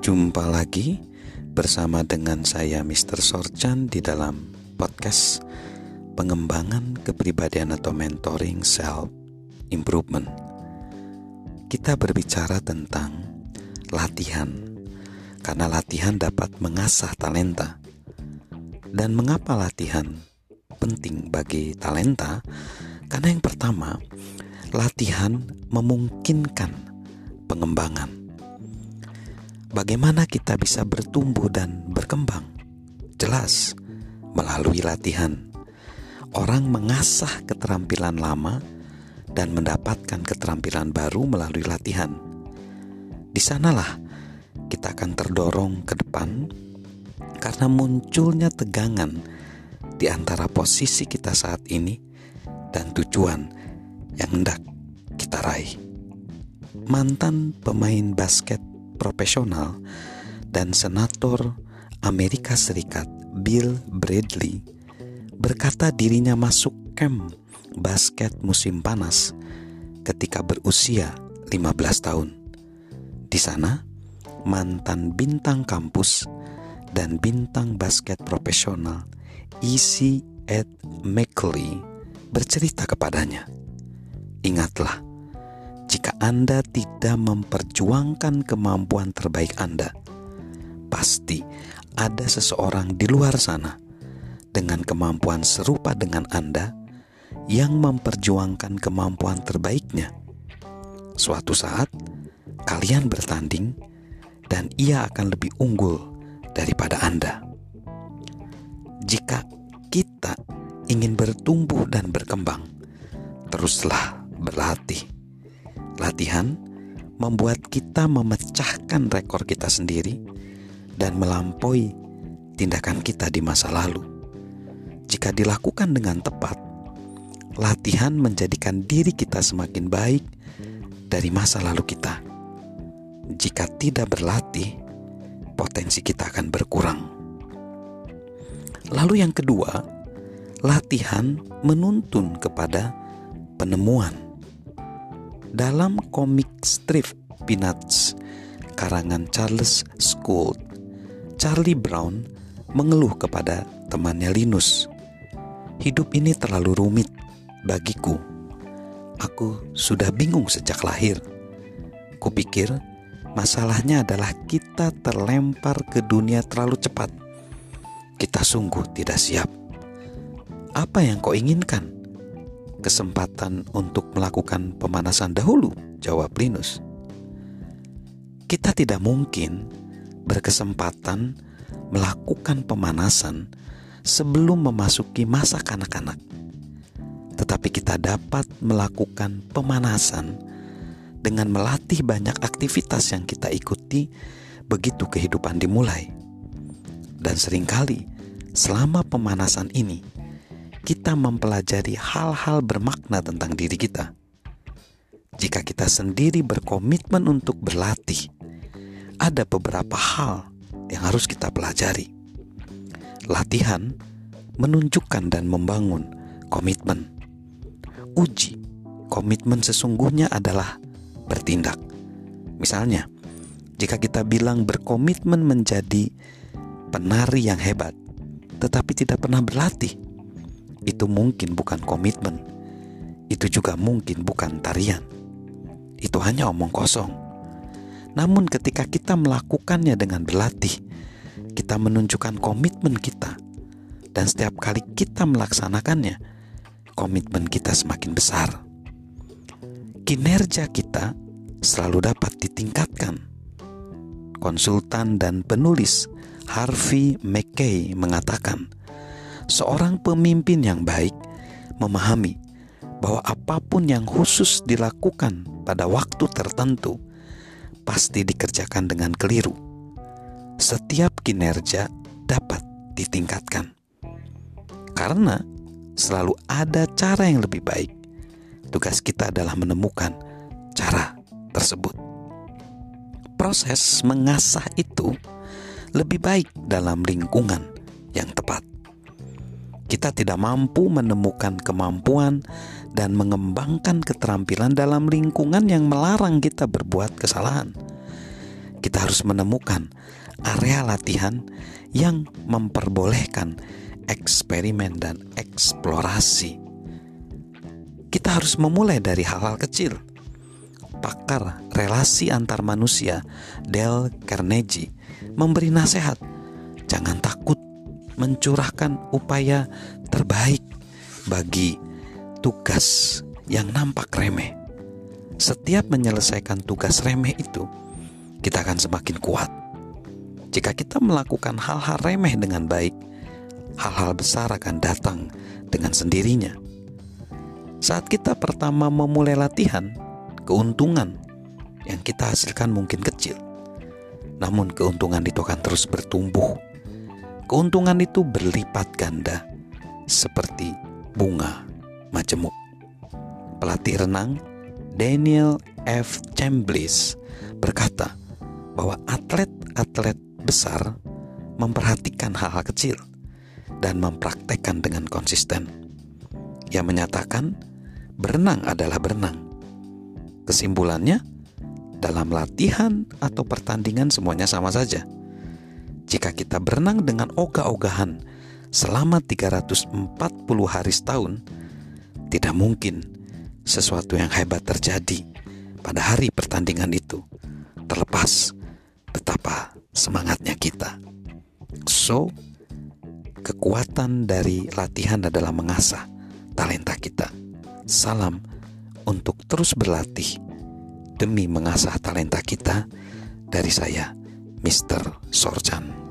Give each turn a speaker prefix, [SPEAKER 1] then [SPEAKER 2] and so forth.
[SPEAKER 1] Jumpa lagi bersama dengan saya Mr. Sorchan di dalam podcast pengembangan kepribadian atau mentoring self improvement. Kita berbicara tentang latihan karena latihan dapat mengasah talenta. Dan mengapa latihan penting bagi talenta? Karena yang pertama, latihan memungkinkan pengembangan Bagaimana kita bisa bertumbuh dan berkembang? Jelas, melalui latihan. Orang mengasah keterampilan lama dan mendapatkan keterampilan baru melalui latihan. Di sanalah kita akan terdorong ke depan karena munculnya tegangan di antara posisi kita saat ini dan tujuan yang hendak kita raih. Mantan pemain basket profesional dan senator Amerika Serikat Bill Bradley berkata dirinya masuk camp basket musim panas ketika berusia 15 tahun. Di sana, mantan bintang kampus dan bintang basket profesional E.C. Ed McClay bercerita kepadanya, Ingatlah, jika Anda tidak memperjuangkan kemampuan terbaik Anda, pasti ada seseorang di luar sana dengan kemampuan serupa dengan Anda yang memperjuangkan kemampuan terbaiknya. Suatu saat kalian bertanding, dan ia akan lebih unggul daripada Anda. Jika kita ingin bertumbuh dan berkembang, teruslah berlatih Latihan membuat kita memecahkan rekor kita sendiri dan melampaui tindakan kita di masa lalu. Jika dilakukan dengan tepat, latihan menjadikan diri kita semakin baik dari masa lalu kita. Jika tidak berlatih, potensi kita akan berkurang. Lalu, yang kedua, latihan menuntun kepada penemuan dalam komik strip Peanuts karangan Charles Schulz, Charlie Brown mengeluh kepada temannya Linus. Hidup ini terlalu rumit bagiku. Aku sudah bingung sejak lahir. Kupikir masalahnya adalah kita terlempar ke dunia terlalu cepat. Kita sungguh tidak siap. Apa yang kau inginkan? Kesempatan untuk melakukan pemanasan dahulu, jawab Linus. Kita tidak mungkin berkesempatan melakukan pemanasan sebelum memasuki masa kanak-kanak. Tetapi kita dapat melakukan pemanasan dengan melatih banyak aktivitas yang kita ikuti begitu kehidupan dimulai. Dan sering kali selama pemanasan ini kita mempelajari hal-hal bermakna tentang diri kita. Jika kita sendiri berkomitmen untuk berlatih, ada beberapa hal yang harus kita pelajari. Latihan menunjukkan dan membangun komitmen. Uji komitmen sesungguhnya adalah bertindak. Misalnya, jika kita bilang berkomitmen menjadi penari yang hebat, tetapi tidak pernah berlatih, itu mungkin bukan komitmen. Itu juga mungkin bukan tarian. Itu hanya omong kosong. Namun ketika kita melakukannya dengan berlatih, kita menunjukkan komitmen kita. Dan setiap kali kita melaksanakannya, komitmen kita semakin besar. Kinerja kita selalu dapat ditingkatkan. Konsultan dan penulis Harvey Mackay mengatakan, seorang pemimpin yang baik memahami bahwa apa pun yang khusus dilakukan pada waktu tertentu pasti dikerjakan dengan keliru. Setiap kinerja dapat ditingkatkan karena selalu ada cara yang lebih baik. Tugas kita adalah menemukan cara tersebut. Proses mengasah itu lebih baik dalam lingkungan yang tepat kita tidak mampu menemukan kemampuan dan mengembangkan keterampilan dalam lingkungan yang melarang kita berbuat kesalahan. kita harus menemukan area latihan yang memperbolehkan eksperimen dan eksplorasi. Kita harus memulai dari hal-hal kecil. Pakar relasi antar manusia Dale Carnegie memberi nasihat, jangan takut mencurahkan upaya terbaik bagi tugas yang nampak remeh. Setiap menyelesaikan tugas remeh itu, kita akan semakin kuat. Jika kita melakukan hal-hal remeh dengan baik, hal-hal besar akan datang dengan sendirinya. Saat kita pertama memulai latihan, keuntungan yang kita hasilkan mungkin kecil. Namun keuntungan itu akan terus bertumbuh. Keuntungan itu berlipat ganda seperti bunga majemuk. Pelatih renang Daniel F. Chambliss berkata bahwa atlet-atlet besar memperhatikan hal-hal kecil dan mempraktekkan dengan konsisten. Ia menyatakan berenang adalah berenang. Kesimpulannya, dalam latihan atau pertandingan semuanya sama saja. Jika kita berenang dengan ogah-ogahan selama 340 hari setahun, tidak mungkin sesuatu yang hebat terjadi pada hari pertandingan itu, terlepas betapa semangatnya kita. So, kekuatan dari latihan adalah mengasah talenta kita. Salam untuk terus berlatih demi mengasah talenta kita dari saya, Mr. Sorjan.